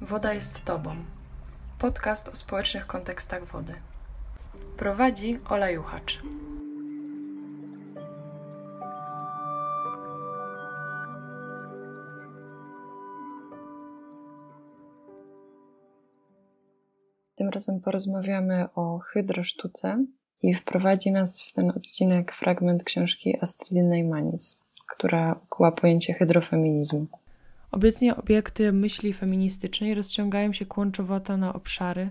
Woda jest Tobą. Podcast o społecznych kontekstach wody. Prowadzi Ola Juchacz. Tym razem porozmawiamy o hydrosztuce i wprowadzi nas w ten odcinek fragment książki Astridy Neymanis, która ukuła pojęcie hydrofeminizmu. Obecnie obiekty myśli feministycznej rozciągają się kłączowato na obszary,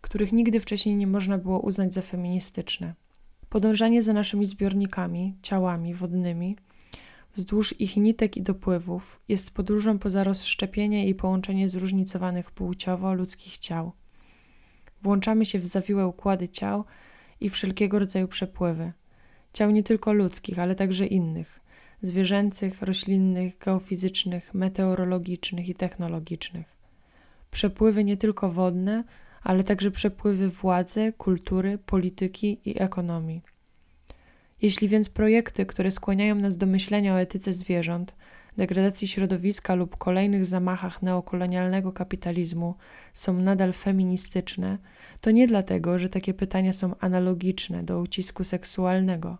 których nigdy wcześniej nie można było uznać za feministyczne. Podążanie za naszymi zbiornikami, ciałami wodnymi, wzdłuż ich nitek i dopływów, jest podróżą poza rozszczepienie i połączenie zróżnicowanych płciowo ludzkich ciał. Włączamy się w zawiłe układy ciał i wszelkiego rodzaju przepływy. Ciał nie tylko ludzkich, ale także innych – zwierzęcych, roślinnych, geofizycznych, meteorologicznych i technologicznych. Przepływy nie tylko wodne, ale także przepływy władzy, kultury, polityki i ekonomii. Jeśli więc projekty, które skłaniają nas do myślenia o etyce zwierząt, degradacji środowiska lub kolejnych zamachach neokolonialnego kapitalizmu są nadal feministyczne, to nie dlatego, że takie pytania są analogiczne do ucisku seksualnego,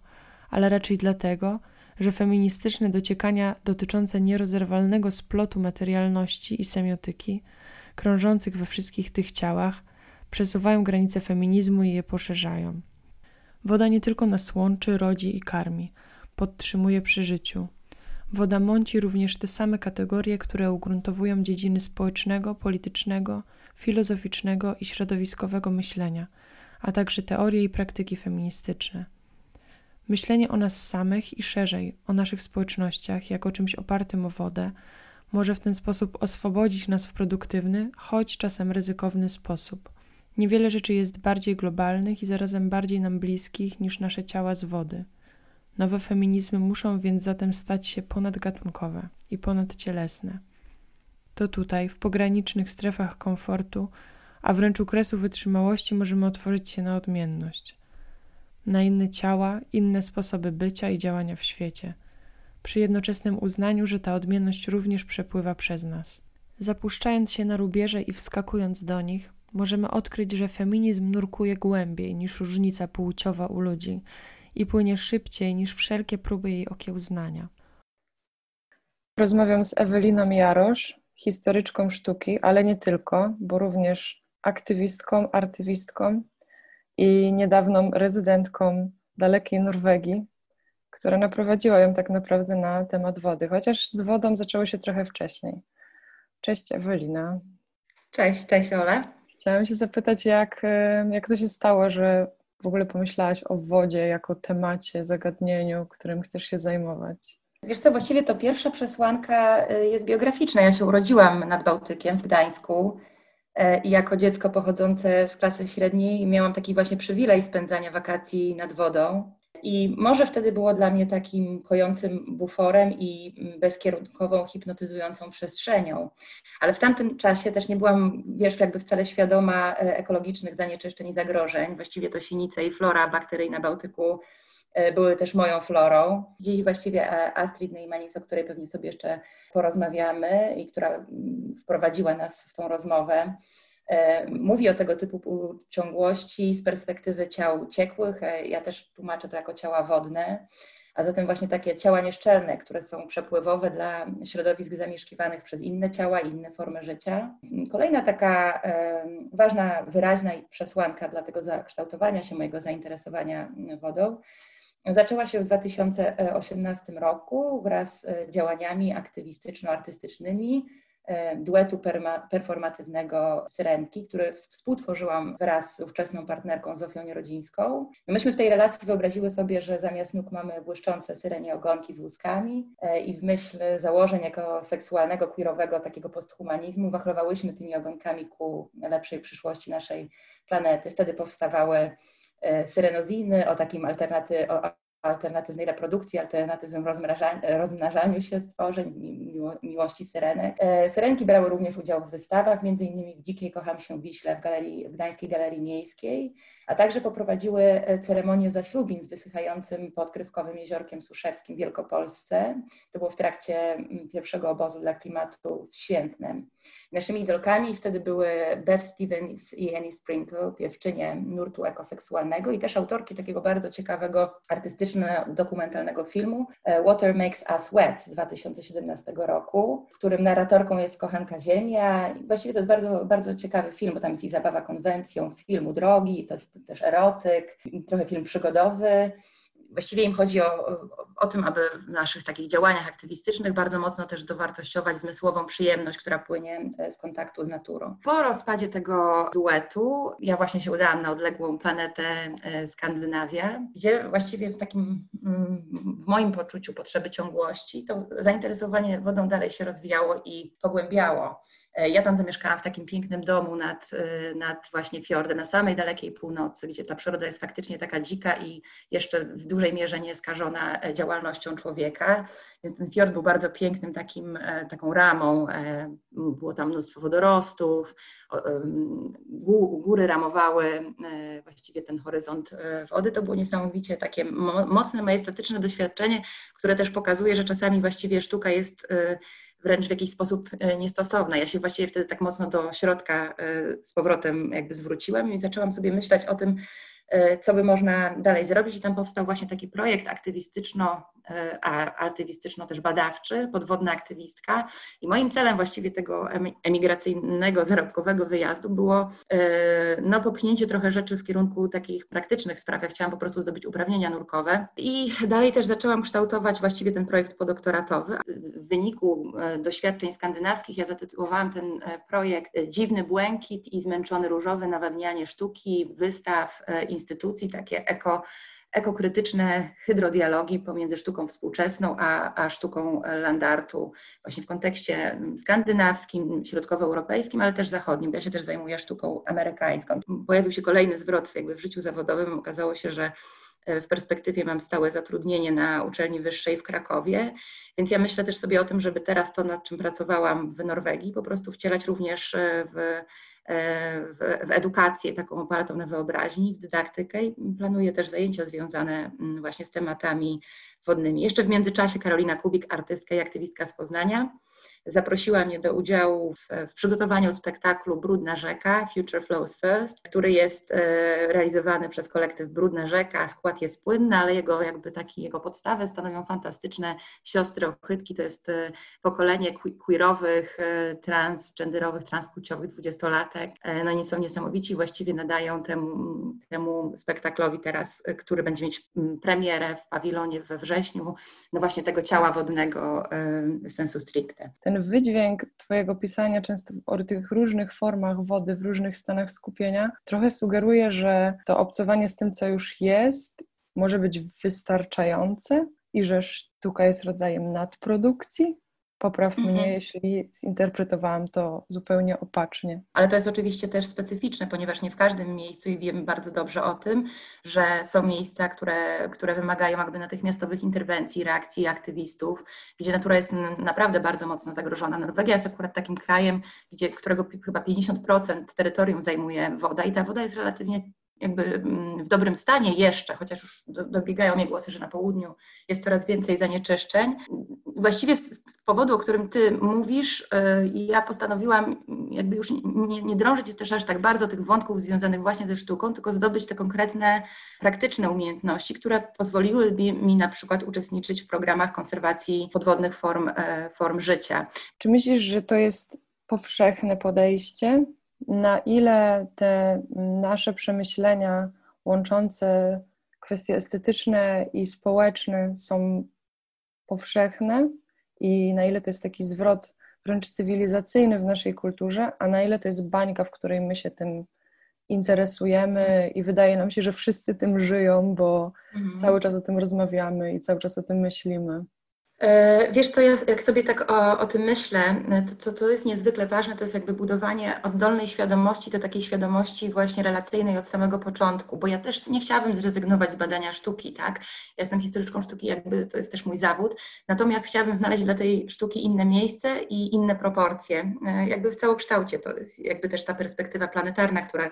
ale raczej dlatego, że feministyczne dociekania dotyczące nierozerwalnego splotu materialności i semiotyki, krążących we wszystkich tych ciałach, przesuwają granice feminizmu i je poszerzają. Woda nie tylko nas łączy, rodzi i karmi, podtrzymuje przy życiu. Woda mąci również te same kategorie, które ugruntowują dziedziny społecznego, politycznego, filozoficznego i środowiskowego myślenia, a także teorie i praktyki feministyczne. Myślenie o nas samych i szerzej o naszych społecznościach jako czymś opartym o wodę może w ten sposób oswobodzić nas w produktywny, choć czasem ryzykowny sposób. Niewiele rzeczy jest bardziej globalnych i zarazem bardziej nam bliskich niż nasze ciała z wody. Nowe feminizmy muszą więc zatem stać się ponadgatunkowe i ponadcielesne. To tutaj, w pogranicznych strefach komfortu, a wręcz u kresu wytrzymałości możemy otworzyć się na odmienność – na inne ciała, inne sposoby bycia i działania w świecie, przy jednoczesnym uznaniu, że ta odmienność również przepływa przez nas. Zapuszczając się na rubieże i wskakując do nich, możemy odkryć, że feminizm nurkuje głębiej niż różnica płciowa u ludzi i płynie szybciej niż wszelkie próby jej okiełznania. Rozmawiam z Eweliną Jarosz, historyczką sztuki, ale nie tylko, bo również aktywistką, artywistką i niedawną rezydentką dalekiej Norwegii, która naprowadziła ją tak naprawdę na temat wody, chociaż z wodą zaczęło się trochę wcześniej. Cześć Ewelina. Cześć, cześć Ole. Chciałam się zapytać, jak, jak to się stało, że w ogóle pomyślałaś o wodzie jako temacie, zagadnieniu, którym chcesz się zajmować? Wiesz co, właściwie to pierwsza przesłanka y, jest biograficzna. Ja się urodziłam nad Bałtykiem w Gdańsku I jako dziecko pochodzące z klasy średniej miałam taki właśnie przywilej spędzania wakacji nad wodą. I może wtedy było dla mnie takim kojącym buforem i bezkierunkową, hipnotyzującą przestrzenią. Ale w tamtym czasie też nie byłam, wiesz, jakby wcale świadoma e, ekologicznych zanieczyszczeń i zagrożeń. Właściwie to sinice i flora bakteryjna Bałtyku E, były też moją florą. Dziś właściwie e, Astrid Neymanis, o której pewnie sobie jeszcze porozmawiamy i która mm, wprowadziła nas w tą rozmowę, e, mówi o tego typu ciągłości z perspektywy ciał ciekłych. Ja też tłumaczę to jako ciała wodne, a zatem właśnie takie ciała nieszczelne, które są przepływowe dla środowisk zamieszkiwanych przez inne ciała i inne formy życia. Kolejna taka ważna, wyraźna przesłanka dla tego zakształtowania się mojego zainteresowania wodą Zaczęła się w 2018 roku wraz z działaniami aktywistyczno-artystycznymi e, duetu performatywnego Syrenki, który współtworzyłam wraz z ówczesną partnerką Zofią Nierodzińską. Myśmy w tej relacji wyobraziły sobie, że zamiast nóg mamy błyszczące syrenie ogonki z łuskami e, i w myśl założeń jako seksualnego, queerowego takiego posthumanizmu wachlowałyśmy tymi ogonkami ku lepszej przyszłości naszej planety. Wtedy powstawały E, syrenoziny, o takim alternaty, o alternatywnej reprodukcji, alternatywnym rozmnażaniu się stworzeń, miło, miłości syrenek. E, syrenki brały również udział w wystawach, innymi w Dzikiej Kocham się Wiśle w, galerii, w Gdańskiej Galerii Miejskiej, a także poprowadziły e, ceremonię zaślubin z wysychającym podkrywkowym jeziorkiem Suszewskim w Wielkopolsce. To było w trakcie mm, pierwszego obozu dla klimatu w Świętnem. Naszymi idolkami wtedy były Bev Stevens i Annie Sprinkle, piewczynie nurtu ekoseksualnego i też autorki takiego bardzo ciekawego artystyczno-dokumentalnego filmu e, Water Makes Us Wet z 2017 roku, w którym narratorką jest kochanka Ziemia. I właściwie to jest bardzo, bardzo ciekawy film, bo tam jest i zabawa konwencją, filmu drogi, to jest też erotyk, trochę film przygodowy. Właściwie im chodzi o, o, o, tym, aby w naszych takich działaniach aktywistycznych bardzo mocno też dowartościować zmysłową przyjemność, która płynie e, z kontaktu z naturą. Po rozpadzie tego duetu ja właśnie się udałam na odległą planetę e, Skandynawia, gdzie właściwie w takim, mm, w moim poczuciu potrzeby ciągłości, to zainteresowanie wodą dalej się rozwijało i pogłębiało. E, ja tam zamieszkałam w takim pięknym domu nad, e, nad właśnie fiordem, na samej dalekiej północy, gdzie ta przyroda jest faktycznie taka dzika i jeszcze w dużej mierze nieskażona e, działalnością człowieka. Więc ten fiord był bardzo pięknym takim, taką ramą. Było tam mnóstwo wodorostów, góry ramowały właściwie ten horyzont wody. To było niesamowicie takie mocne, majestatyczne doświadczenie, które też pokazuje, że czasami właściwie sztuka jest wręcz w jakiś sposób e, niestosowna. Ja się właściwie wtedy tak mocno do środka e, z powrotem jakby zwróciłam i zaczęłam sobie myśleć o tym, E, co by można dalej zrobić. I tam powstał właśnie taki projekt aktywistyczno, e, a aktywistyczno też badawczy, podwodna aktywistka. I moim celem właściwie tego emigracyjnego, zarobkowego wyjazdu było e, no, popchnięcie trochę rzeczy w kierunku takich praktycznych spraw. Ja chciałam po prostu zdobyć uprawnienia nurkowe. I dalej też zaczęłam kształtować właściwie ten projekt podoktoratowy. W wyniku doświadczeń skandynawskich ja zatytułowałam ten projekt Dziwny błękit i zmęczony różowy, nawadnianie sztuki, wystaw instytucji, takie eko, ekokrytyczne hydrodialogi pomiędzy sztuką współczesną a, a sztuką landartu, właśnie w kontekście skandynawskim, środkowoeuropejskim, ale też zachodnim, ja się też zajmuję sztuką amerykańską. Pojawił się kolejny zwrot jakby w życiu zawodowym, okazało się, że e, w perspektywie mam stałe zatrudnienie na uczelni wyższej w Krakowie, więc ja myślę też sobie o tym, żeby teraz to, nad czym pracowałam w Norwegii, po prostu wcielać również e, w w, edukację taką opartą na wyobraźni, w dydaktykę i planuję też zajęcia związane mm, właśnie z tematami wodnymi. Jeszcze w międzyczasie Karolina Kubik, artystka i aktywistka z Poznania, zaprosiła mnie do udziału w, w, przygotowaniu spektaklu Brudna Rzeka, Future Flows First, który jest e, realizowany przez kolektyw Brudna Rzeka. Skład jest płynny, ale jego jakby taki, jego podstawę stanowią fantastyczne siostry ochytki. To jest e, pokolenie queerowych, e, transgenderowych, transpłciowych dwudziestolatek. No oni są niesamowici, właściwie nadają temu, temu spektaklowi teraz, który będzie mieć premierę w pawilonie we wrześniu, no właśnie tego ciała wodnego sensu stricte. Ten wydźwięk Twojego pisania, często o tych różnych formach wody, w różnych stanach skupienia, trochę sugeruje, że to obcowanie z tym, co już jest, może być wystarczające i że sztuka jest rodzajem nadprodukcji, Popraw mnie, mhm. jeśli zinterpretowałam to zupełnie opacznie. Ale to jest oczywiście też specyficzne, ponieważ nie w każdym miejscu i wiemy bardzo dobrze o tym, że są miejsca, które, które wymagają jakby natychmiastowych interwencji, reakcji aktywistów, gdzie natura jest naprawdę bardzo mocno zagrożona. Norwegia jest akurat takim krajem, gdzie, którego chyba 50% terytorium zajmuje woda i ta woda jest relatywnie jakby mm, w dobrym stanie jeszcze, chociaż już dobiegają mnie głosy, że na południu jest coraz więcej zanieczyszczeń. Właściwie z powodu, o którym Ty mówisz, y, ja postanowiłam jakby już nie, nie drążyć też aż tak bardzo tych wątków związanych właśnie ze sztuką, tylko zdobyć te konkretne, praktyczne umiejętności, które pozwoliły mi na przykład uczestniczyć w programach konserwacji podwodnych form, e, form życia. Czy myślisz, że to jest powszechne podejście? Na ile te nasze przemyślenia łączące kwestie estetyczne i społeczne są powszechne i na ile to jest taki zwrot wręcz cywilizacyjny w naszej kulturze, a na ile to jest bańka, w której my się tym interesujemy i wydaje nam się, że wszyscy tym żyją, bo mhm. cały czas o tym rozmawiamy i cały czas o tym myślimy. E, wiesz co, ja, jak sobie tak o, o tym myślę, to, to, to jest niezwykle ważne, to jest jakby budowanie oddolnej świadomości, to takiej świadomości właśnie relacyjnej od samego początku, bo ja też nie chciałabym zrezygnować z badania sztuki, tak? Ja jestem historyczką sztuki, jakby to jest też mój zawód, natomiast chciałabym znaleźć dla tej sztuki inne miejsce i inne proporcje, e, jakby w całokształcie, to jest jakby też ta perspektywa planetarna, która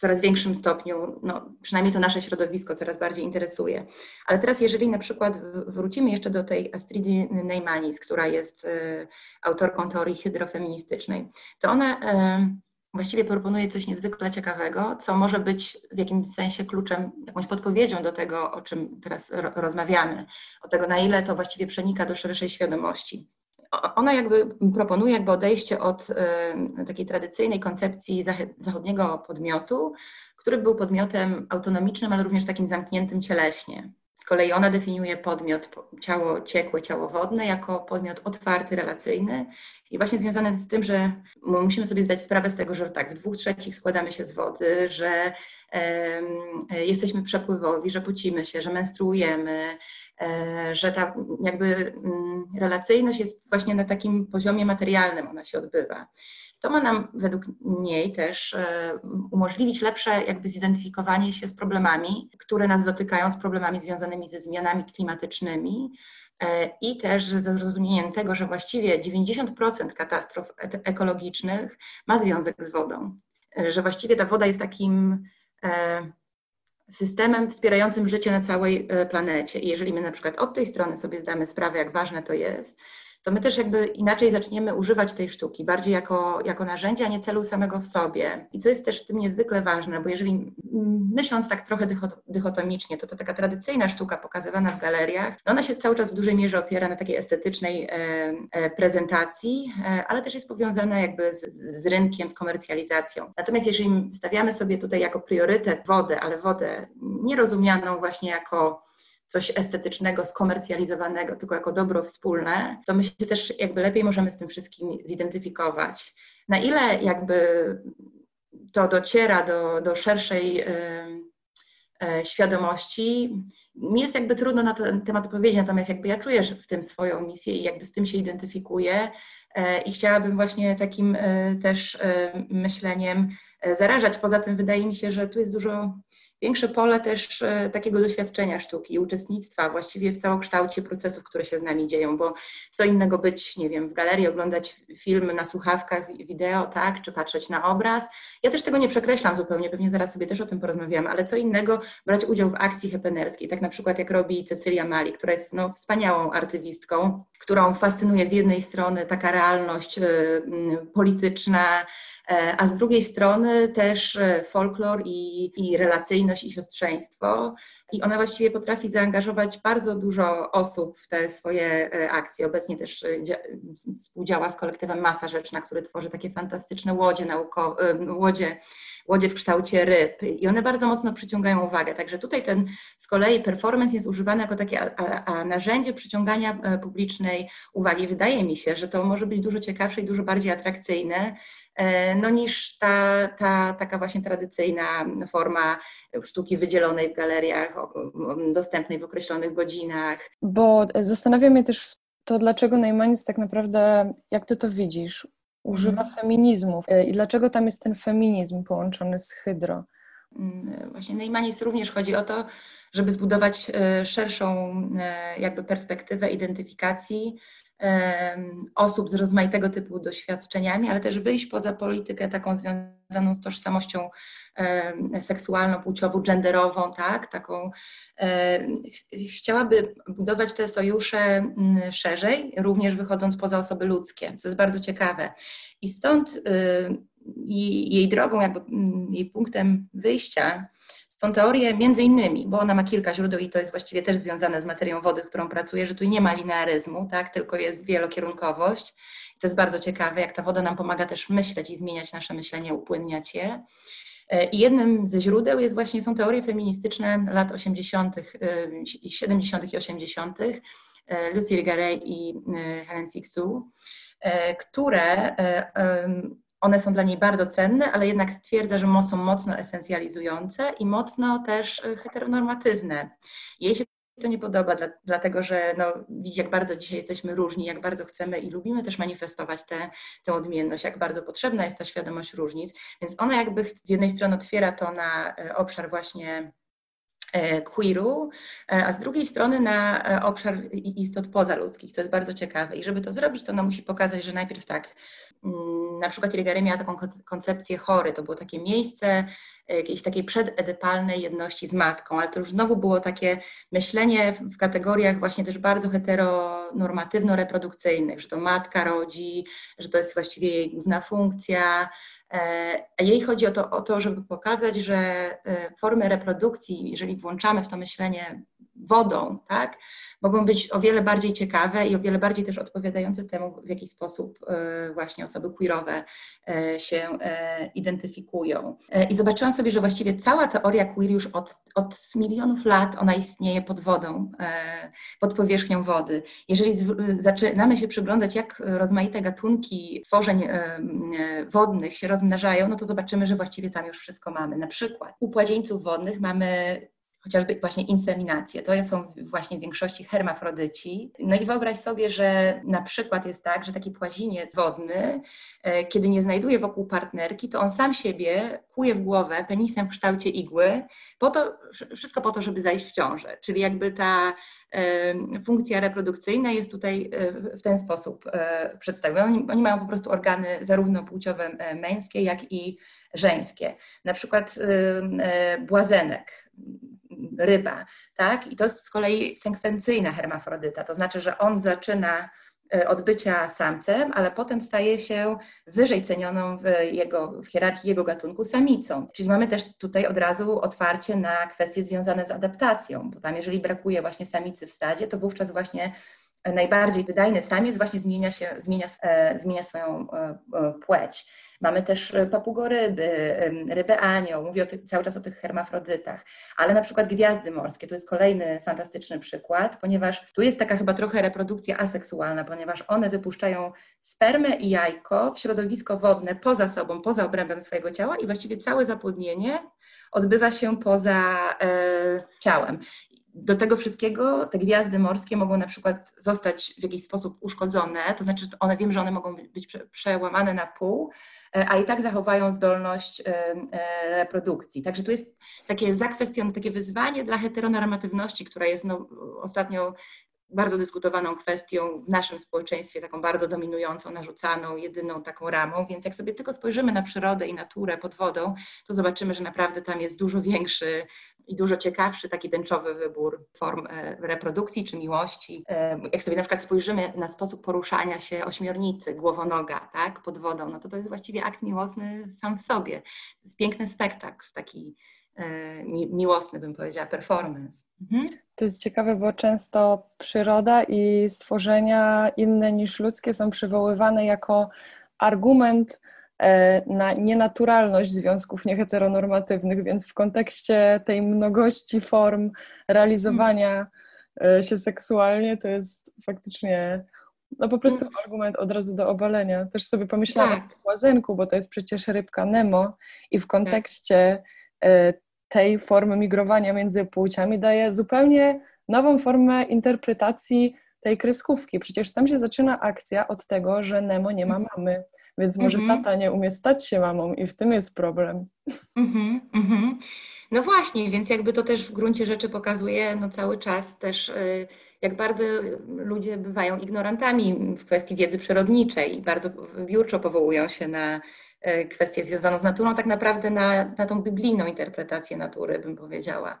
coraz większym stopniu, no, przynajmniej to nasze środowisko coraz bardziej interesuje. Ale teraz, jeżeli na przykład wrócimy jeszcze do tej Astridy Neymanis, która jest y, autorką teorii hydrofeministycznej, to ona y, właściwie proponuje coś niezwykle ciekawego, co może być w jakimś sensie kluczem, jakąś podpowiedzią do tego, o czym teraz rozmawiamy, o tego, na ile to właściwie przenika do szerszej świadomości ona jakby proponuje jakby odejście od y, takiej tradycyjnej koncepcji zachodniego podmiotu, który był podmiotem autonomicznym, ale również takim zamkniętym cieleśnie. Z kolei ona definiuje podmiot, ciało ciekłe, ciało wodne, jako podmiot otwarty, relacyjny i właśnie związany z tym, że musimy sobie zdać sprawę z tego, że tak, w dwóch trzecich składamy się z wody, że jesteśmy przepływowi, że pocimy się, że menstruujemy, że ta jakby mm, relacyjność jest właśnie na takim poziomie materialnym, ona się odbywa. To ma nam według niej też e, umożliwić lepsze jakby zidentyfikowanie się z problemami, które nas dotykają, z problemami związanymi ze zmianami klimatycznymi e, i też ze zrozumieniem tego, że właściwie 90% katastrof ekologicznych ma związek z wodą. Że właściwie ta woda jest takim E, systemem wspierającym życie na całej e, planecie. I jeżeli my na przykład od tej strony sobie zdamy sprawę, jak ważne to jest, to my też jakby inaczej zaczniemy używać tej sztuki, bardziej jako, jako narzędzia, a nie celu samego w sobie. I co jest też w tym niezwykle ważne, bo jeżeli myśląc tak trochę dychotomicznie, to to taka tradycyjna sztuka pokazywana w galeriach, no ona się cały czas w dużej mierze opiera na takiej estetycznej e, e, prezentacji, e, ale też jest powiązana jakby z, z rynkiem, z komercjalizacją. Natomiast jeżeli stawiamy sobie tutaj jako priorytet wodę, ale wodę nierozumianą właśnie jako coś estetycznego, skomercjalizowanego, tylko jako dobro wspólne, to my się też jakby lepiej możemy z tym wszystkim zidentyfikować. Na ile jakby to dociera do, do szerszej yy, świadomości, mi jest jakby trudno na ten temat powiedzieć, natomiast jakby ja czuję w tym swoją misję i jakby z tym się identyfikuję i chciałabym właśnie takim też myśleniem zarażać. Poza tym wydaje mi się, że tu jest dużo większe pole też e, takiego doświadczenia sztuki, uczestnictwa właściwie w całokształcie procesów, które się z nami dzieją, bo co innego być, nie wiem, w galerii, oglądać film na słuchawkach, wideo, tak, czy patrzeć na obraz. Ja też tego nie przekreślam zupełnie, pewnie zaraz sobie też o tym porozmawiamy, ale co innego brać udział w akcji hepenerskiej, tak na przykład jak robi Cecylia Mali, która jest no, wspaniałą artywistką, którą fascynuje z jednej strony taka realność y, y, polityczna, E, a z drugiej strony też e, folklor i, i relacyjność i siostrzeństwo. I ona właściwie potrafi zaangażować bardzo dużo osób w te swoje e, akcje. Obecnie też współdziała z kolektywem Masa Rzeczna, który tworzy takie fantastyczne łodzie naukowe, łodzie, łodzie w kształcie ryb i one bardzo mocno przyciągają uwagę. Także tutaj ten z kolei performance jest używany jako takie a, a narzędzie przyciągania publicznej uwagi. Wydaje mi się, że to może być dużo ciekawsze i dużo bardziej atrakcyjne E, no, niż ta, ta taka właśnie tradycyjna forma sztuki wydzielonej w galeriach, dostępnej w określonych godzinach. Bo zastanawia mnie też to, dlaczego Najmanis tak naprawdę, jak ty to widzisz, używa mm. feminizmów e, i dlaczego tam jest ten feminizm połączony z hydro? Mm, właśnie Neymanis również chodzi o to, żeby zbudować e, szerszą jakby perspektywę identyfikacji osób z rozmaitego typu doświadczeniami, ale też wyjść poza politykę taką związaną z tożsamością seksualną, płciową, genderową, tak, taką chciałaby budować te sojusze mm, szerzej, również wychodząc poza osoby ludzkie, co jest bardzo ciekawe. I stąd jej drogą, jakby mm, jej punktem wyjścia są teorie między innymi, bo ona ma kilka źródeł i to jest właściwie też związane z materią wody, którą pracuje, że tu nie ma linearyzmu, tak, tylko jest wielokierunkowość. I to jest bardzo ciekawe, jak ta woda nam pomaga też myśleć i zmieniać nasze myślenie, upłynniać je. I jednym ze źródeł jest właśnie, są teorie feministyczne lat 80., 70. i 80., Lucy Rigaret i e, Helen Sixu, które one są dla niej bardzo cenne, ale jednak stwierdza, że są mocno esencjalizujące i mocno też e, heteronormatywne. Jej się to nie podoba, dla, dlatego że no, widzi, jak bardzo dzisiaj jesteśmy różni, jak bardzo chcemy i lubimy też manifestować tę, tę odmienność, jak bardzo potrzebna jest ta świadomość różnic. Więc ona jakby z jednej strony otwiera to na e, obszar właśnie queeru, e, a z drugiej strony na obszar istot pozaludzkich, co jest bardzo ciekawe. I żeby to zrobić, to ona musi pokazać, że najpierw tak, mm, na przykład Irigaray miała taką koncepcję chory, to było takie miejsce, jakiejś takiej przededypalnej jedności z matką, ale to już znowu było takie myślenie w kategoriach właśnie też bardzo heteronormatywno-reprodukcyjnych, że to matka rodzi, że to jest właściwie jej główna funkcja, e, a jej chodzi o to, o to, żeby pokazać, że e, formy reprodukcji, jeżeli włączamy w to myślenie wodą, tak, mogą być o wiele bardziej ciekawe i o wiele bardziej też odpowiadające temu, w jaki sposób e, właśnie osoby queerowe e, się e, identyfikują. I zobaczyłam sobie, że właściwie cała teoria queer już od, od milionów lat ona istnieje pod wodą, pod powierzchnią wody. Jeżeli zaczynamy się przyglądać, jak rozmaite gatunki tworzeń wodnych się rozmnażają, no to zobaczymy, że właściwie tam już wszystko mamy. Na przykład u płazieńców wodnych mamy chociażby właśnie inseminację. To są właśnie w większości hermafrodyci. No i wyobraź sobie, że na przykład jest tak, że taki płaziniec wodny, e, kiedy nie znajduje wokół partnerki, to on sam siebie kuje w głowę penisem w kształcie igły, po to, wszystko po to, żeby zajść w ciążę. Czyli jakby ta funkcja reprodukcyjna jest tutaj e, w ten sposób e, przedstawiona. Oni, oni mają po prostu organy zarówno płciowe męskie, jak i żeńskie. Na przykład błazenek, ryba, tak? I to jest z kolei sekwencyjna hermafrodyta, to znaczy, że on zaczyna e, od bycia samcem, ale potem staje się wyżej cenioną w, jego, w hierarchii jego gatunku samicą. Czyli mamy też tutaj od razu otwarcie na kwestie związane z adaptacją, bo tam jeżeli brakuje właśnie samicy w stadzie, to wówczas właśnie najbardziej wydajny samiec właśnie zmienia, się, zmienia, e, zmienia swoją e, e, płeć. Mamy też papugoryby, ryby anioł, mówię cały czas o tych hermafrodytach, ale na przykład gwiazdy morskie, to jest kolejny fantastyczny przykład, ponieważ tu jest taka chyba trochę reprodukcja aseksualna, ponieważ one wypuszczają spermę i jajko w środowisko wodne poza sobą, poza obrębem swojego ciała i właściwie całe zapłodnienie odbywa się poza e, ciałem do tego wszystkiego te gwiazdy morskie mogą na przykład zostać w jakiś sposób uszkodzone, to znaczy one wiem, że one mogą być przełamane na pół, e, a i tak zachowają zdolność e, e, reprodukcji. Także tu jest takie zakwestion, takie wyzwanie dla heteronormatywności, która jest no, ostatnio bardzo dyskutowaną kwestią w naszym społeczeństwie, taką bardzo dominującą, narzucaną, jedyną taką ramą. Więc jak sobie tylko spojrzymy na przyrodę i naturę pod wodą, to zobaczymy, że naprawdę tam jest dużo większy i dużo ciekawszy taki tęczowy wybór form e, reprodukcji czy miłości. E, jak sobie na przykład spojrzymy na sposób poruszania się ośmiornicy, głowonoga, tak, pod wodą, no to to jest właściwie akt miłosny sam w sobie. To jest piękny spektakl, taki miłosny, bym powiedziała, performance. Mhm. To jest ciekawe, bo często przyroda i stworzenia inne niż ludzkie są przywoływane jako argument E, na nienaturalność związków nieheteronormatywnych, więc w kontekście tej mnogości form realizowania e, się seksualnie to jest faktycznie no po prostu mm. argument od razu do obalenia. Też sobie pomyślałam tak. o łazenku, bo to jest przecież rybka Nemo i w kontekście tak. Tej formy migrowania między płciami daje zupełnie nową formę interpretacji tej kreskówki. Przecież tam się zaczyna akcja od tego, że Nemo nie ma mm. mamy. Więc może mm -hmm. tata nie umie stać się mamą i w tym jest problem. Mm -hmm, No właśnie, więc jakby to też w gruncie rzeczy pokazuje no cały czas też, y, jak bardzo ludzie bywają ignorantami w kwestii wiedzy przyrodniczej i bardzo biurczo powołują się na kwestię związaną z naturą, tak naprawdę na, na tą biblijną interpretację natury, bym powiedziała.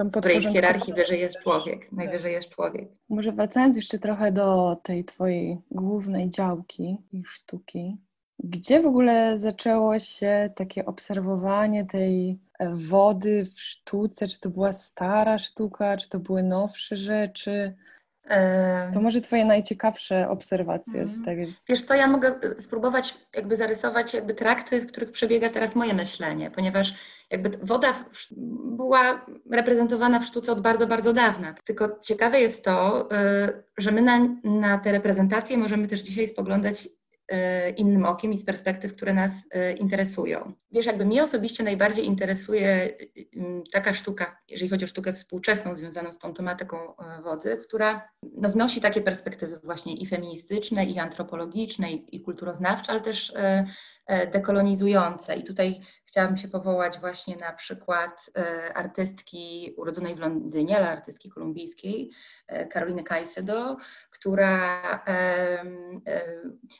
w której w hierarchii wyżej jest człowiek, najwyżej jest człowiek. Może wracając jeszcze trochę do tej twojej głównej działki i sztuki, gdzie w ogóle zaczęło się takie obserwowanie tej e, wody w sztuce? Czy to była stara sztuka, czy to były nowsze rzeczy? To może Twoje najciekawsze obserwacje z mhm. tego. Wiesz co, ja mogę e, spróbować jakby zarysować jakby trakty, w których przebiega teraz moje myślenie, ponieważ jakby woda była reprezentowana w sztuce od bardzo, bardzo dawna. Tylko ciekawe jest to, e, że my na, na te reprezentacje możemy też dzisiaj spoglądać innym okiem i z perspektyw, które nas e, interesują. wiesz, jakby mnie osobiście najbardziej interesuje taka sztuka, jeżeli chodzi o sztukę współczesną związaną z tą tematyką wody, która no, wnosi takie perspektywy właśnie i feministyczne, i antropologiczne, i, i kulturoznawcze, ale też dekolonizujące. I tutaj chciałabym się powołać właśnie na przykład artystki urodzonej w Londynie, ale artystki kolumbijskiej, Karoliny Caicedo, która,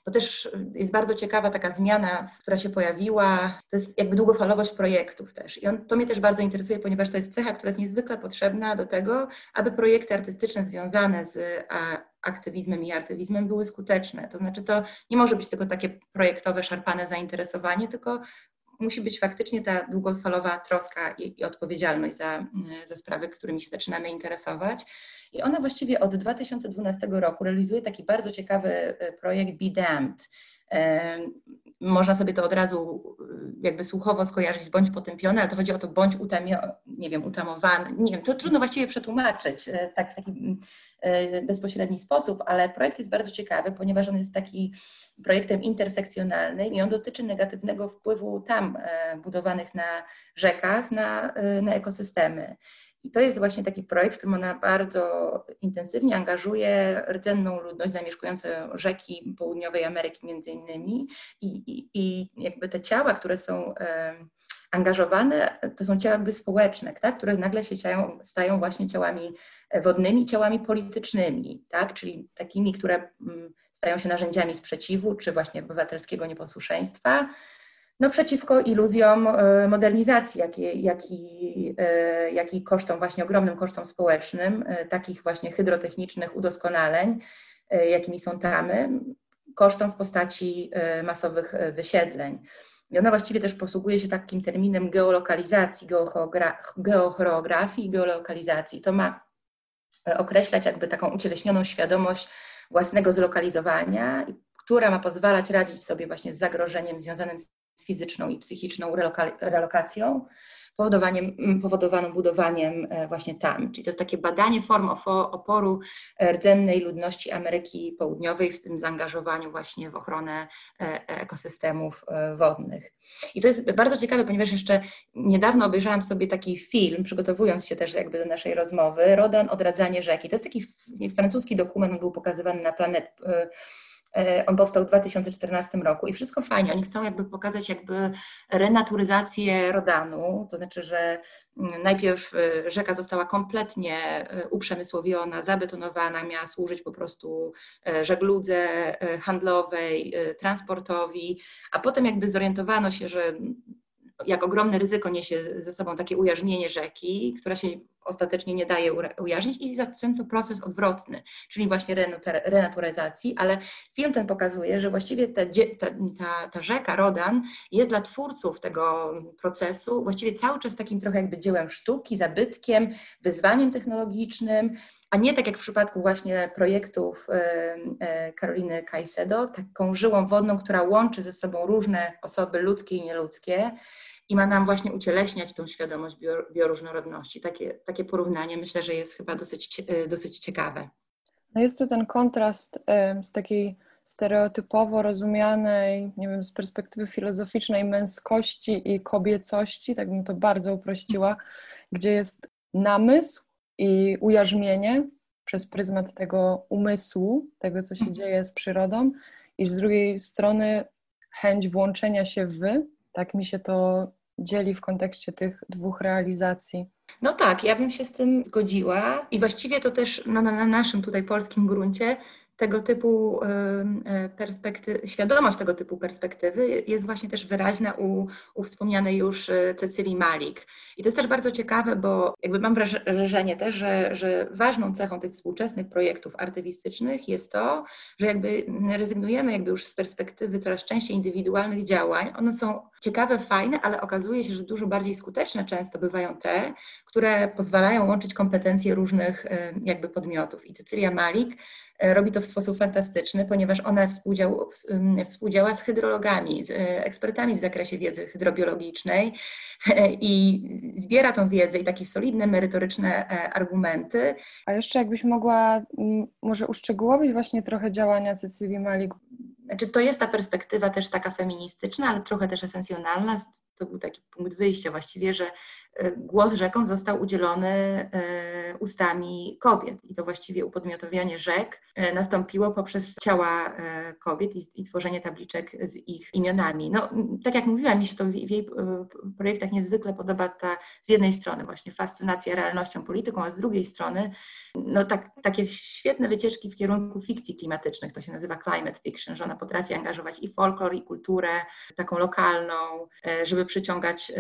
bo też jest bardzo ciekawa taka zmiana, która się pojawiła, to jest jakby długofalowość projektów też. I on, to mnie też bardzo interesuje, ponieważ to jest cecha, która jest niezwykle potrzebna do tego, aby projekty artystyczne związane z aktywizmem i artywizmem były skuteczne. To znaczy to nie może być tylko takie projektowe, szarpane zainteresowanie, tylko musi być faktycznie ta długofalowa troska i, i odpowiedzialność za, za sprawy, którymi się zaczynamy interesować. I ona właściwie od 2012 roku realizuje taki bardzo ciekawy e, projekt Be Damned. Można sobie to od razu e, jakby słuchowo skojarzyć bądź potępiony, ale to chodzi o to bądź utamio, nie wiem, utamowany. Nie wiem, to trudno właściwie przetłumaczyć e, tak, w taki bezpośredni sposób, ale projekt jest bardzo ciekawy, ponieważ on jest taki projektem intersekcjonalnym i on dotyczy negatywnego wpływu tam budowanych na rzekach na, na ekosystemy. I to jest właśnie taki projekt, w którym ona bardzo intensywnie angażuje rdzenną ludność zamieszkującą rzeki południowej Ameryki między innymi i, i, i jakby te ciała, które są angażowane, to są ciała jakby społeczne, tak? które nagle się ciają, stają właśnie ciałami wodnymi, ciałami politycznymi, tak? czyli takimi, które mm, stają się narzędziami sprzeciwu czy właśnie obywatelskiego nieposłuszeństwa no, przeciwko iluzjom e, modernizacji, jaki, jaki, e, jaki kosztom, właśnie ogromnym kosztom społecznym, e, takich właśnie hydrotechnicznych udoskonaleń, jakimi są tamy, kosztom w postaci masowych wysiedleń. I ona właściwie też posługuje się takim terminem geolokalizacji, geochoreografii i geolokalizacji. To ma określać jakby taką ucieleśnioną świadomość własnego zlokalizowania, która ma pozwalać radzić sobie właśnie z zagrożeniem związanym z z fizyczną i psychiczną relokacją, powodowaniem, powodowaną budowaniem e, właśnie tam. Czyli to jest takie badanie form oporu rdzennej ludności Ameryki Południowej, w tym zaangażowaniu właśnie w ochronę e, ekosystemów e, wodnych. I to jest bardzo ciekawe, ponieważ jeszcze niedawno obejrzałam sobie taki film, przygotowując się też jakby do naszej rozmowy, Rodan Odradzanie rzeki. To jest taki francuski dokument, on był pokazywany na planet E, on powstał w 2014 roku i wszystko fajnie. Oni chcą jakby pokazać jakby renaturyzację Rodanu, to znaczy, że mm, najpierw e, rzeka została kompletnie e, uprzemysłowiona, zabetonowana, miała służyć po prostu żegludze handlowej, transportowi, a potem jakby zorientowano się, że jak ogromne ryzyko niesie ze sobą takie ujarzmienie rzeki, która się ostatecznie nie daje ujarznić i zaczęto proces odwrotny, czyli właśnie renaturyzacji, ale film ten pokazuje, że właściwie ta, ta, ta rzeka Rodan jest dla twórców tego procesu właściwie cały czas takim trochę jakby dziełem sztuki, zabytkiem, wyzwaniem technologicznym, a nie tak jak w przypadku właśnie projektów Karoliny Caicedo, taką żyłą wodną, która łączy ze sobą różne osoby ludzkie i nieludzkie i ma nam właśnie ucieleśniać tą świadomość bioróżnorodności. Takie, takie porównanie myślę, że jest chyba dosyć, e, dosyć ciekawe. No jest tu ten kontrast z takiej stereotypowo rozumianej, nie wiem, z perspektywy filozoficznej męskości i kobiecości, tak bym to bardzo uprościła, gdzie jest namysł i ujarzmienie przez pryzmat tego umysłu, tego, co się dzieje z przyrodą, i z drugiej strony chęć włączenia się w, tak mi się to dzieli w kontekście tych dwóch realizacji. No tak, ja bym się z tym zgodziła i właściwie to też no, na, na naszym tutaj polskim gruncie tego typu e, perspektywy, świadomość tego typu perspektywy jest właśnie też wyraźna u, u wspomnianej już e, Cecylii Malik. I to jest też bardzo ciekawe, bo jakby mam wrażenie też, że, że ważną cechą tych współczesnych projektów artywistycznych jest to, że jakby rezygnujemy jakby już z perspektywy coraz częściej indywidualnych działań. One są ciekawe, fajne, ale okazuje się, że dużo bardziej skuteczne często bywają te, które pozwalają łączyć kompetencje różnych e, jakby podmiotów. I Cecylia Malik E, robi to w sposób fantastyczny, ponieważ ona współdział, współdziała z hydrologami, z e, ekspertami w zakresie wiedzy hydrobiologicznej i zbiera tą wiedzę i takie solidne, merytoryczne argumenty. A jeszcze jakbyś mogła może uszczegółowić właśnie trochę działania Cecylii Malik? Znaczy, to jest ta perspektywa też taka feministyczna, ale trochę też esencjonalna, to był taki punkt wyjścia. Właściwie, że e, głos rzekom został udzielony e, ustami kobiet. I to właściwie upodmiotowianie rzek nastąpiło poprzez ciała kobiet i, i tworzenie tabliczek z ich imionami. No, tak jak mówiłam, mi się to w, w jej projektach niezwykle podoba ta z jednej strony właśnie fascynacja realnością, polityką, a z drugiej strony no, tak, takie świetne wycieczki w kierunku fikcji klimatycznych, to się nazywa climate fiction, że ona potrafi angażować i folklor, i kulturę taką lokalną, e, żeby przyciągać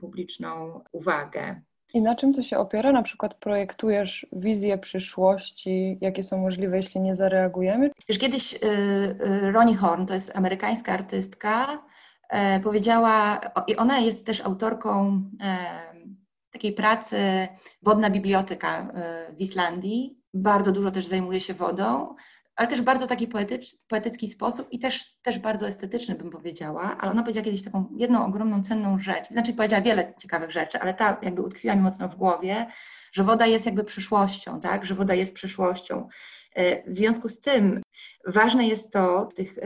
publiczną uwagę. I na czym to się opiera? Na przykład projektujesz wizję przyszłości, jakie są możliwe, jeśli nie zareagujemy? Już kiedyś y, y, Ronnie Horn, to jest amerykańska artystka, e, powiedziała, i ona jest też autorką takiej pracy Wodna Biblioteka w Islandii. Bardzo dużo też zajmuje się wodą ale też w bardzo taki poetycz, poetycki sposób i też, też bardzo estetyczny, bym powiedziała. Ale ona powiedziała kiedyś taką jedną ogromną, cenną rzecz. Znaczy, powiedziała wiele ciekawych rzeczy, ale ta jakby utkwiła mi mocno w głowie, że woda jest jakby przyszłością, tak? Że woda jest przyszłością. E, w związku z tym ważne jest to w tych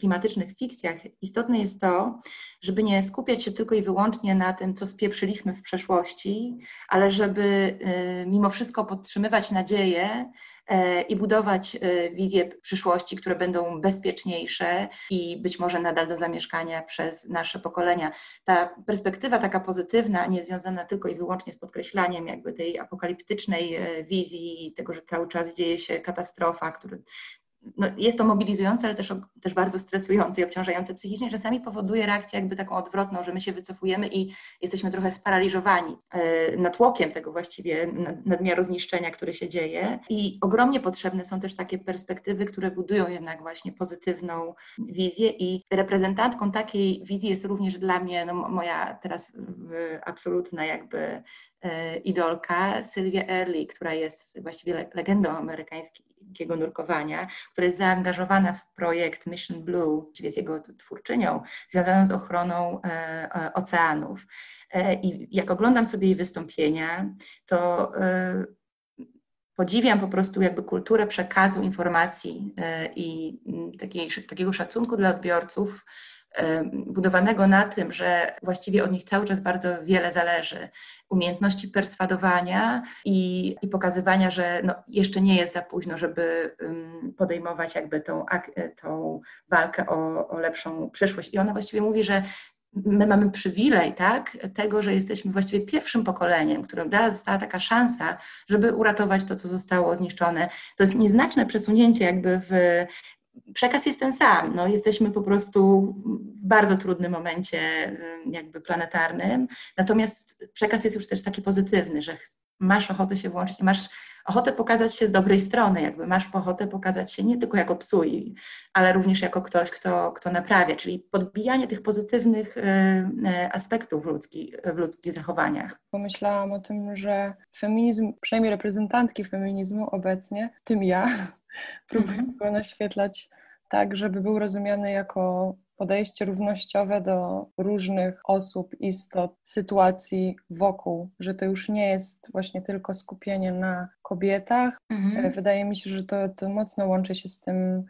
klimatycznych fikcjach, istotne jest to, żeby nie skupiać się tylko i wyłącznie na tym, co spieprzyliśmy w przeszłości, ale żeby y, mimo wszystko podtrzymywać nadzieję e, i budować y, wizje przyszłości, które będą bezpieczniejsze i być może nadal do zamieszkania przez nasze pokolenia. Ta perspektywa taka pozytywna, nie związana tylko i wyłącznie z podkreślaniem jakby tej apokaliptycznej e, wizji, tego, że cały czas dzieje się katastrofa, który no, jest to mobilizujące, ale też, też bardzo stresujące i obciążające psychicznie. Czasami powoduje reakcję jakby taką odwrotną, że my się wycofujemy i jesteśmy trochę sparaliżowani e, natłokiem tego właściwie nadmiaru zniszczenia, które się dzieje. I ogromnie potrzebne są też takie perspektywy, które budują jednak właśnie pozytywną wizję i reprezentantką takiej wizji jest również dla mnie no, moja teraz absolutna jakby e, idolka Sylwia Early, która jest właściwie legendą amerykańskiego nurkowania, która jest zaangażowana w projekt Mission Blue, właściwie jest jego twórczynią, związaną z ochroną e, e, oceanów. E, I jak oglądam sobie jej wystąpienia, to podziwiam po prostu jakby kulturę przekazu informacji i takiej, takiego szacunku dla odbiorców, budowanego na tym, że właściwie od nich cały czas bardzo wiele zależy. Umiejętności perswadowania i, i pokazywania, że no, jeszcze nie jest za późno, żeby podejmować jakby tą, tą walkę o, o lepszą przyszłość. I ona właściwie mówi, że my mamy przywilej, tak, tego, że jesteśmy właściwie pierwszym pokoleniem, którym została taka szansa, żeby uratować to, co zostało zniszczone. To jest nieznaczne przesunięcie jakby w przekaz jest ten sam. No, jesteśmy po prostu w bardzo trudnym momencie, jakby planetarnym. Natomiast przekaz jest już też taki pozytywny, że masz ochotę się włączyć, masz ochotę pokazać się z dobrej strony, jakby masz ochotę pokazać się nie tylko jako psuj, ale również jako ktoś, kto, kto naprawia, czyli podbijanie tych pozytywnych e, e, aspektów w, ludzki, w ludzkich zachowaniach. Pomyślałam o tym, że feminizm, przynajmniej reprezentantki feminizmu obecnie, w tym ja, próbuję -hmm. go naświetlać tak, żeby był rozumiany jako podejście równościowe do różnych osób, istot, sytuacji wokół, że to już nie jest właśnie tylko skupienie na kobietach. Mhm. Wydaje mi się, że to, to mocno łączy się z tym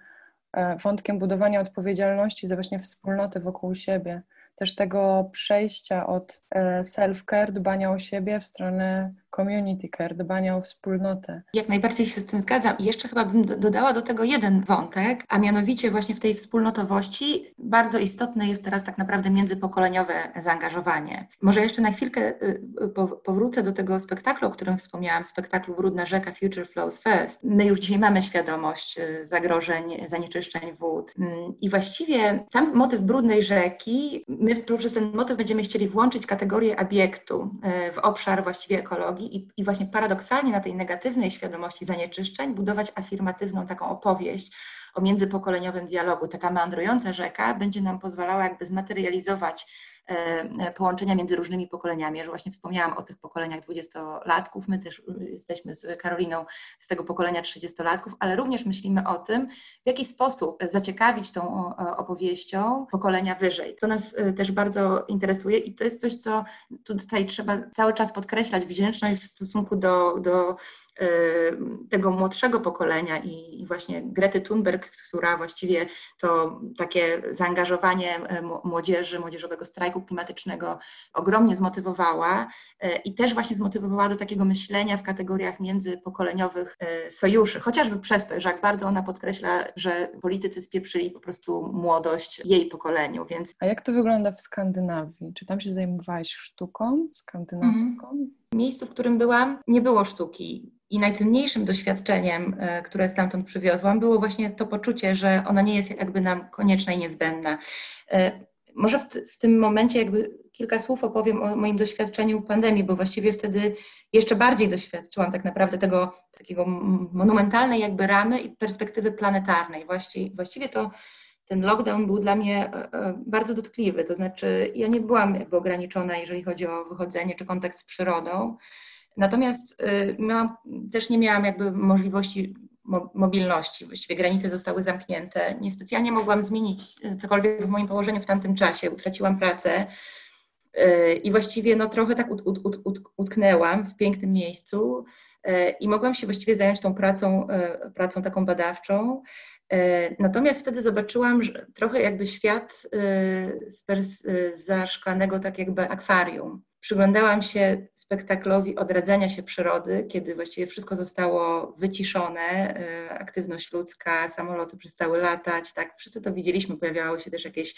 e, wątkiem budowania odpowiedzialności za właśnie wspólnotę wokół siebie. Też tego przejścia od e, self-care, dbania o siebie w stronę community care, dbania o wspólnotę. Jak najbardziej się z tym zgadzam i jeszcze chyba bym dodała do tego jeden wątek, a mianowicie właśnie w tej wspólnotowości bardzo istotne jest teraz tak naprawdę międzypokoleniowe zaangażowanie. Może jeszcze na chwilkę y, y, powrócę do tego spektaklu, o którym wspomniałam, spektaklu Brudna Rzeka Future Flows First. My już dzisiaj mamy świadomość y, zagrożeń, zanieczyszczeń wód mm, i właściwie tam motyw brudnej rzeki, my poprzez ten motyw będziemy chcieli włączyć kategorię obiektu w obszar właściwie ekologii, i, i właśnie paradoksalnie na tej negatywnej świadomości zanieczyszczeń budować afirmatywną taką opowieść o międzypokoleniowym dialogu. Taka meandrująca rzeka będzie nam pozwalała jakby zmaterializować połączenia między różnymi pokoleniami. że właśnie wspomniałam o tych pokoleniach dwudziestolatków, my też y, jesteśmy z Karoliną z tego pokolenia trzydziestolatków, ale również myślimy o tym, w jaki sposób zaciekawić tą opowieścią pokolenia wyżej. To nas y, też bardzo interesuje i to jest coś, co tutaj trzeba cały czas podkreślać, wdzięczność w stosunku do, do tego młodszego pokolenia i właśnie Grety Thunberg, która właściwie to takie zaangażowanie młodzieży, młodzieżowego strajku klimatycznego ogromnie zmotywowała i też właśnie zmotywowała do takiego myślenia w kategoriach międzypokoleniowych sojuszy, chociażby przez to, że jak bardzo ona podkreśla, że politycy spieprzyli po prostu młodość jej pokoleniu, więc... A jak to wygląda w Skandynawii? Czy tam się zajmowałaś sztuką skandynawską? Mhm. Miejscu, w którym byłam, nie było sztuki. I najcenniejszym doświadczeniem, e, które stamtąd przywiozłam, było właśnie to poczucie, że ona nie jest jakby nam konieczna i niezbędna. E, może w, w, tym momencie jakby kilka słów opowiem o moim doświadczeniu pandemii, bo właściwie wtedy jeszcze bardziej doświadczyłam tak naprawdę tego takiego monumentalnej jakby ramy i perspektywy planetarnej. Właściwie, właściwie to ten lockdown był dla mnie e, bardzo dotkliwy, to znaczy ja nie byłam jakby ograniczona, jeżeli chodzi o wychodzenie czy kontakt z przyrodą, Natomiast y, miałam, też nie miałam jakby możliwości mobilności, właściwie granice zostały zamknięte. Niespecjalnie mogłam zmienić y, cokolwiek w moim położeniu w tamtym czasie. Utraciłam pracę y, i właściwie no, trochę tak ut, ut, ut, utknęłam w pięknym miejscu i mogłam się właściwie zająć tą pracą, pracą taką badawczą. Natomiast wtedy zobaczyłam że trochę jakby świat z, z zaszklanego tak jakby akwarium. Przyglądałam się spektaklowi odradzania się przyrody, kiedy właściwie wszystko zostało wyciszone, aktywność ludzka, samoloty przestały latać, tak, wszyscy to widzieliśmy, pojawiały się też jakieś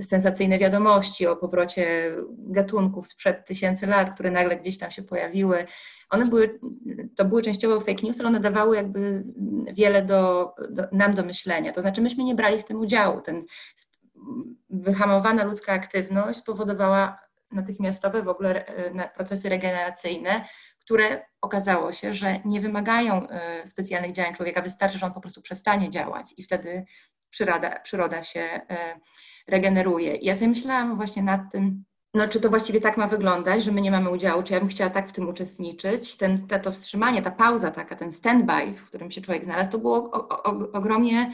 sensacyjne wiadomości o powrocie gatunków sprzed tysięcy lat, które nagle gdzieś tam się pojawiły. One były, to były częściowo fake news, ale one dawały jakby wiele do, do, nam do myślenia. To znaczy myśmy nie brali w tym udziału. Ten wyhamowana ludzka aktywność spowodowała natychmiastowe w ogóle e, procesy regeneracyjne, które okazało się, że nie wymagają e, specjalnych działań człowieka, wystarczy, że on po prostu przestanie działać i wtedy przyroda, przyroda się e, regeneruje. Ja sobie myślałam właśnie nad tym, no, czy to właściwie tak ma wyglądać, że my nie mamy udziału, czy ja bym chciała tak w tym uczestniczyć. Ten, to, to wstrzymanie, ta pauza taka, ten stand-by, w którym się człowiek znalazł, to było o, o, ogromnie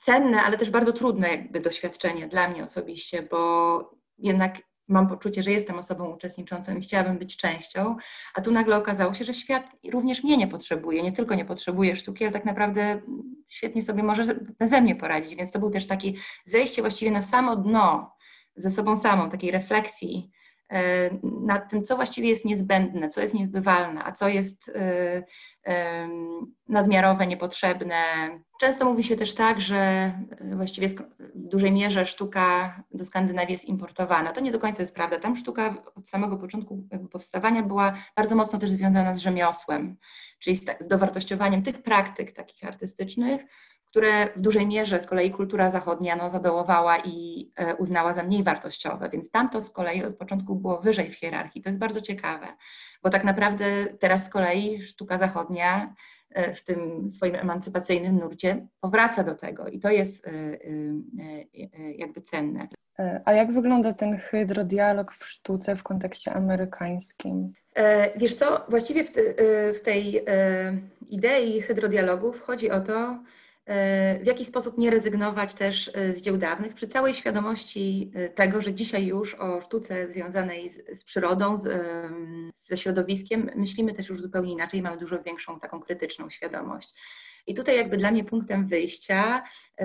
cenne, ale też bardzo trudne jakby doświadczenie dla mnie osobiście, bo jednak mam poczucie, że jestem osobą uczestniczącą i chciałabym być częścią, a tu nagle okazało się, że świat również mnie nie potrzebuje, nie tylko nie potrzebuje sztuki, ale tak naprawdę świetnie sobie może beze mnie poradzić, więc to był też taki zejście właściwie na samo dno ze sobą samą, takiej refleksji nad tym, co właściwie jest niezbędne, co jest niezbywalne, a co jest e, nadmiarowe, niepotrzebne. Często mówi się też tak, że e, właściwie w dużej mierze sztuka do Skandynawii jest importowana. To nie do końca jest prawda. Tam sztuka od samego początku powstawania była bardzo mocno też związana z rzemiosłem, czyli z dowartościowaniem tych praktyk takich artystycznych, które w dużej mierze z kolei kultura zachodnia no, zadołowała i e, uznała za mniej wartościowe, więc tamto z kolei od początku było wyżej w hierarchii. To jest bardzo ciekawe, bo tak naprawdę teraz z kolei sztuka zachodnia e, w tym swoim emancypacyjnym nurcie powraca do tego i to jest e, jakby cenne. A jak wygląda ten hydrodialog w sztuce w kontekście amerykańskim? Wiesz co, właściwie w, te, w tej idei hydrodialogów chodzi o to, w jaki sposób nie rezygnować też e, z dzieł dawnych, przy całej świadomości e, tego, że dzisiaj już o sztuce związanej z, z przyrodą, z, ze środowiskiem myślimy też już zupełnie inaczej, mamy dużo większą taką krytyczną świadomość. I tutaj jakby dla mnie punktem wyjścia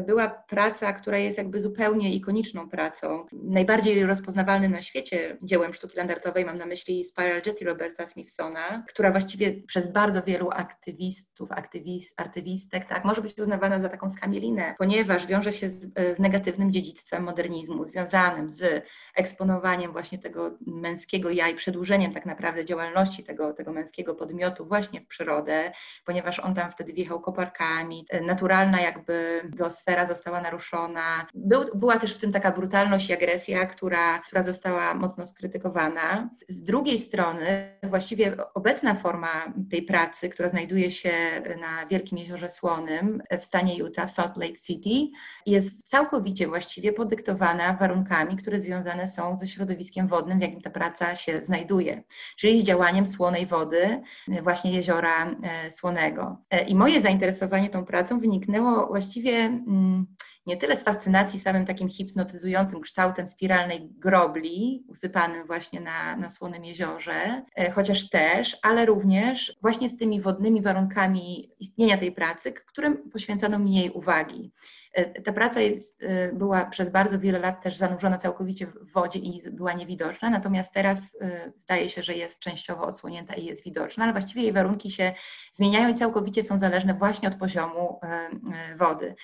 była praca, która jest jakby zupełnie ikoniczną pracą. Najbardziej rozpoznawalnym na świecie dziełem sztuki landartowej mam na myśli Spiral Jetty Roberta Smithsona, która właściwie przez bardzo wielu aktywistów, aktywist, artywistek, tak, może być uznawana za taką skamielinę, ponieważ wiąże się z, z negatywnym dziedzictwem modernizmu, związanym z eksponowaniem właśnie tego męskiego ja i przedłużeniem tak naprawdę działalności tego, tego męskiego podmiotu właśnie w przyrodę, ponieważ on tam wtedy wjechał koparkami, naturalna jakby geosfera sfera została naruszona. Był, była też w tym taka brutalność i agresja, która, która została mocno skrytykowana. Z drugiej strony, właściwie obecna forma tej pracy, która znajduje się na Wielkim Jeziorze Słonym w stanie Utah, w Salt Lake City, jest całkowicie właściwie podyktowana warunkami, które związane są ze środowiskiem wodnym, w jakim ta praca się znajduje, czyli z działaniem słonej wody, właśnie jeziora e, słonego. E, I moje zainteresowanie tą pracą wyniknęło właściwie Mm, nie tyle z fascynacji samym takim hipnotyzującym kształtem spiralnej grobli, usypanym właśnie na, na Słonym Jeziorze, e, chociaż też, ale również właśnie z tymi wodnymi warunkami istnienia tej pracy, którym poświęcano mniej uwagi. E, ta praca jest, e, była przez bardzo wiele lat też zanurzona całkowicie w wodzie i była niewidoczna, natomiast teraz zdaje się, że jest częściowo odsłonięta i jest widoczna, ale właściwie jej warunki się zmieniają i całkowicie są zależne właśnie od poziomu wody.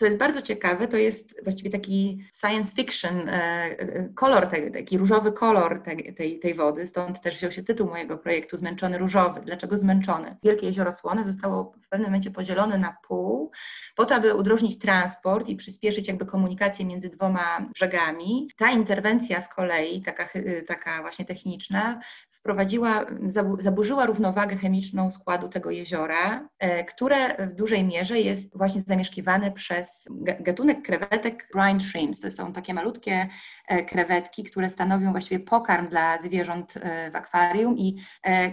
Co jest bardzo ciekawe, to jest właściwie taki science fiction e, e, kolor, taki różowy kolor tej, tej, wody, stąd też wziął się tytuł mojego projektu Zmęczony Różowy. Dlaczego zmęczony? Wielkie Jezioro Słone zostało w pewnym momencie podzielone na pół, po to, aby udrożnić transport i przyspieszyć jakby komunikację między dwoma brzegami. Ta interwencja z kolei, taka, taka właśnie techniczna, wprowadziła, zaburzyła równowagę chemiczną składu tego jeziora, e, które w dużej mierze jest właśnie zamieszkiwane przez gatunek krewetek brine shrimps. To są takie malutkie e, krewetki, które stanowią właściwie pokarm dla zwierząt e, w akwarium i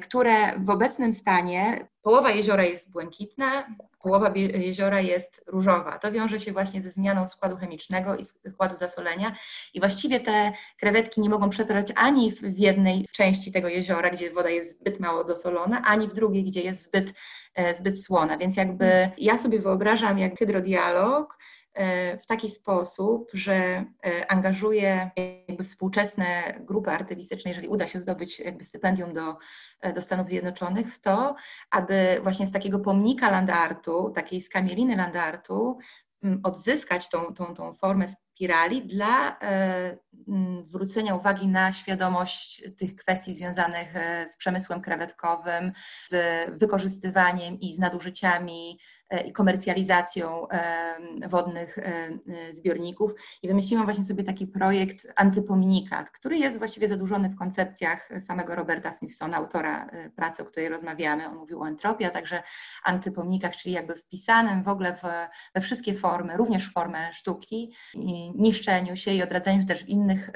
które w obecnym stanie Połowa jeziora jest błękitna, połowa jeziora jest różowa. To wiąże się właśnie ze zmianą składu chemicznego i składu zasolenia. I właściwie te krewetki nie mogą przetrwać ani w jednej części tego jeziora, gdzie woda jest zbyt mało dosolona, ani w drugiej, gdzie jest zbyt, e, zbyt słona. Więc jakby ja sobie wyobrażam jak hydrodialog, w taki sposób, że e, angażuje jakby współczesne grupy artystyczne, jeżeli uda się zdobyć jakby stypendium do, e, do Stanów Zjednoczonych, w to, aby właśnie z takiego pomnika landartu, takiej skamieliny landartu, odzyskać tą, tą, tą formę spirali dla zwrócenia uwagi na świadomość tych kwestii związanych z przemysłem krewetkowym, z wykorzystywaniem i z nadużyciami E, i komercjalizacją wodnych e, zbiorników. I wymyśliłam właśnie sobie taki projekt antypomnikat, który jest właściwie zadłużony w koncepcjach samego Roberta Smithsona, autora e, pracy, o której rozmawiamy. On mówił o entropii, a także antypomnikach, czyli jakby wpisanym w ogóle w, we wszystkie formy, również w formę sztuki, niszczeniu się i odradzaniu się też w innych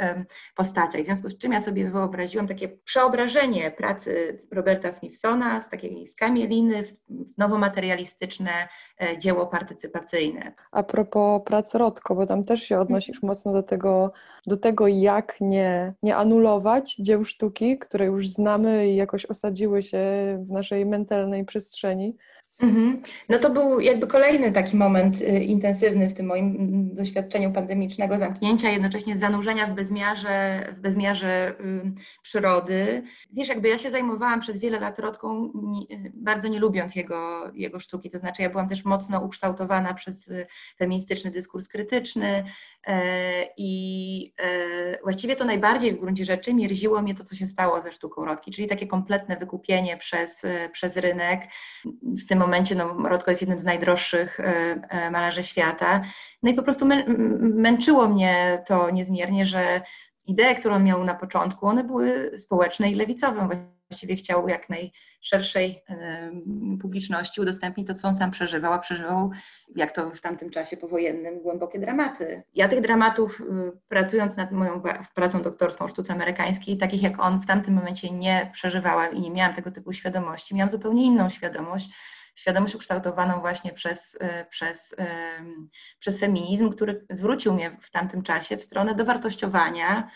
postaciach. W związku z czym ja sobie wyobraziłam takie przeobrażenie pracy Roberta Smithsona z takiej skamieliny w nowomaterialistyczne E, dzieło partycypacyjne. A propos prac bo tam też się odnosisz mhm. mocno do tego, do tego jak nie, nie anulować dzieł sztuki, które już znamy i jakoś osadziły się w naszej mentalnej przestrzeni. Mhm. No to był jakby kolejny taki moment y, intensywny w tym moim mm, doświadczeniu pandemicznego zamknięcia, jednocześnie zanurzenia w bezmiarze, w bezmiarze przyrody. Wiesz, jakby ja się zajmowałam przez wiele lat Rodką, bardzo nie lubiąc jego, jego sztuki, to znaczy ja byłam też mocno ukształtowana przez y, feministyczny dyskurs krytyczny, E, I e, właściwie to najbardziej w gruncie rzeczy mierziło mnie to, co się stało ze sztuką Rodki, czyli takie kompletne wykupienie przez, przez rynek. W tym momencie no, Rodko jest jednym z najdroższych malarzy świata. No i po prostu męczyło mnie to niezmiernie, że idee, które on miał na początku, one były społeczne i lewicowe właściwie chciał jak najszerszej publiczności udostępnić to, co on sam przeżywał, a przeżywał, jak to w tamtym czasie powojennym, głębokie dramaty. Ja tych dramatów, y, pracując nad moją pracą doktorską o sztuce amerykańskiej, takich jak on w tamtym momencie nie przeżywałam i nie miałam tego typu świadomości. Miałam zupełnie inną świadomość, świadomość ukształtowaną właśnie przez, y, przez, przez feminizm, który zwrócił mnie w tamtym czasie w stronę dowartościowania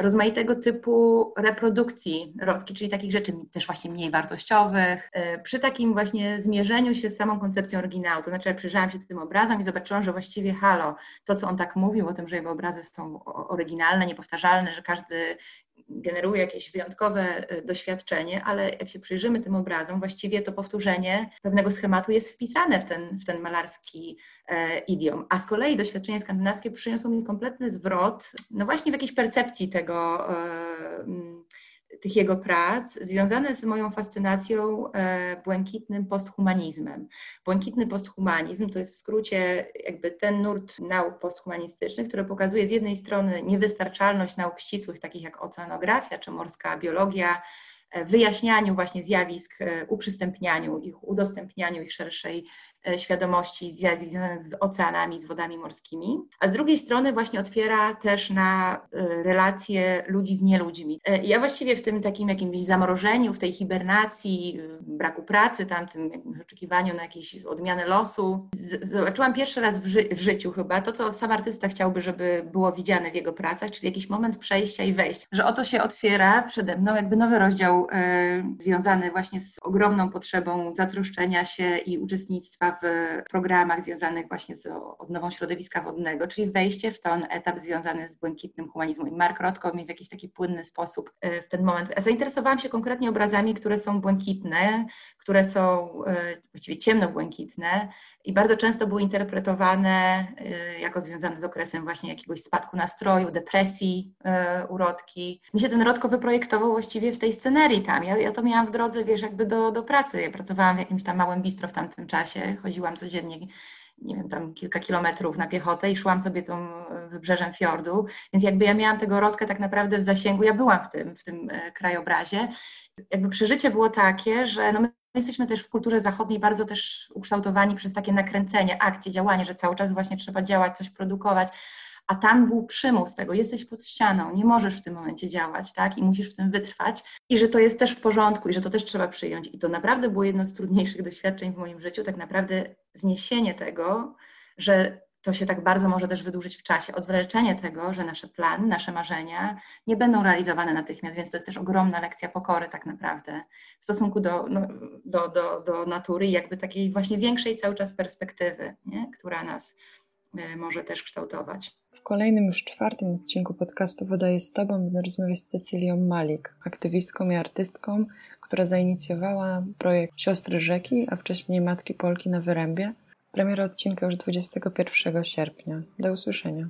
rozmaitego typu reprodukcji rodki, czyli takich rzeczy też właśnie mniej wartościowych. Y, przy takim właśnie zmierzeniu się z samą koncepcją oryginału, to znaczy ja przyjrzałam się tym obrazom i zobaczyłam, że właściwie halo, to co on tak mówił o tym, że jego obrazy są oryginalne, niepowtarzalne, że każdy generuje jakieś wyjątkowe e, doświadczenie, ale jak się przyjrzymy tym obrazom, właściwie to powtórzenie pewnego schematu jest wpisane w ten, w ten malarski e, idiom. A z kolei doświadczenie skandynawskie przyniosło mi kompletny zwrot, no właśnie w jakiejś percepcji tego. E, tych jego prac związane z moją fascynacją e, błękitnym posthumanizmem. Błękitny posthumanizm to jest w skrócie jakby ten nurt nauk posthumanistycznych, który pokazuje z jednej strony niewystarczalność nauk ścisłych, takich jak oceanografia czy morska biologia, wyjaśnianiu właśnie zjawisk, e, uprzystępnianiu ich, udostępnianiu ich szerszej e, świadomości związanych z oceanami, z wodami morskimi, a z drugiej strony właśnie otwiera też na e, relacje ludzi z nieludźmi. E, ja właściwie w tym takim jakimś zamrożeniu, w tej hibernacji, braku pracy, tam tym oczekiwaniu na jakieś odmianę losu, zobaczyłam pierwszy raz w, ży w życiu chyba to, co sam artysta chciałby, żeby było widziane w jego pracach, czyli jakiś moment przejścia i wejścia, że oto się otwiera przede mną jakby nowy rozdział związany właśnie z ogromną potrzebą zatroszczenia się i uczestnictwa w programach związanych właśnie z odnową środowiska wodnego, czyli wejście w ten etap związany z błękitnym humanizmem. I Mark Rotko mi w jakiś taki płynny sposób e, w ten moment. Zainteresowałam się konkretnie obrazami, które są błękitne, które są e, właściwie ciemnobłękitne i bardzo często były interpretowane e, jako związane z okresem właśnie jakiegoś spadku nastroju, depresji urodki. Mi się ten Rotko wyprojektował właściwie w tej scenerii tam. Ja, ja to miałam w drodze, wiesz, jakby do, do pracy. Ja pracowałam w jakimś tam małym bistro w tamtym czasie, chodziłam codziennie nie wiem, tam kilka kilometrów na piechotę i szłam sobie tą wybrzeżem fiordu, więc jakby ja miałam tego rodkę tak naprawdę w zasięgu, ja byłam w tym, w tym e, krajobrazie. Jakby przeżycie było takie, że no my jesteśmy też w kulturze zachodniej bardzo też ukształtowani przez takie nakręcenie, akcje, działanie, że cały czas właśnie trzeba działać, coś produkować, a tam był przymus tego, jesteś pod ścianą, nie możesz w tym momencie działać, tak, i musisz w tym wytrwać i że to jest też w porządku i że to też trzeba przyjąć. I to naprawdę było jedno z trudniejszych doświadczeń w moim życiu, tak naprawdę zniesienie tego, że to się tak bardzo może też wydłużyć w czasie, odwleczenie tego, że nasze plany, nasze marzenia nie będą realizowane natychmiast, więc to jest też ogromna lekcja pokory tak naprawdę w stosunku do, no, do, do, do natury i jakby takiej właśnie większej cały czas perspektywy, nie? która nas y, może też kształtować. W kolejnym już czwartym odcinku podcastu Woda jest Tobą będę rozmawiać z Cecylią Malik, aktywistką i artystką, która zainicjowała projekt Siostry Rzeki, a wcześniej Matki Polki na Wyrębie. Premiera odcinka już 21 sierpnia. Do usłyszenia.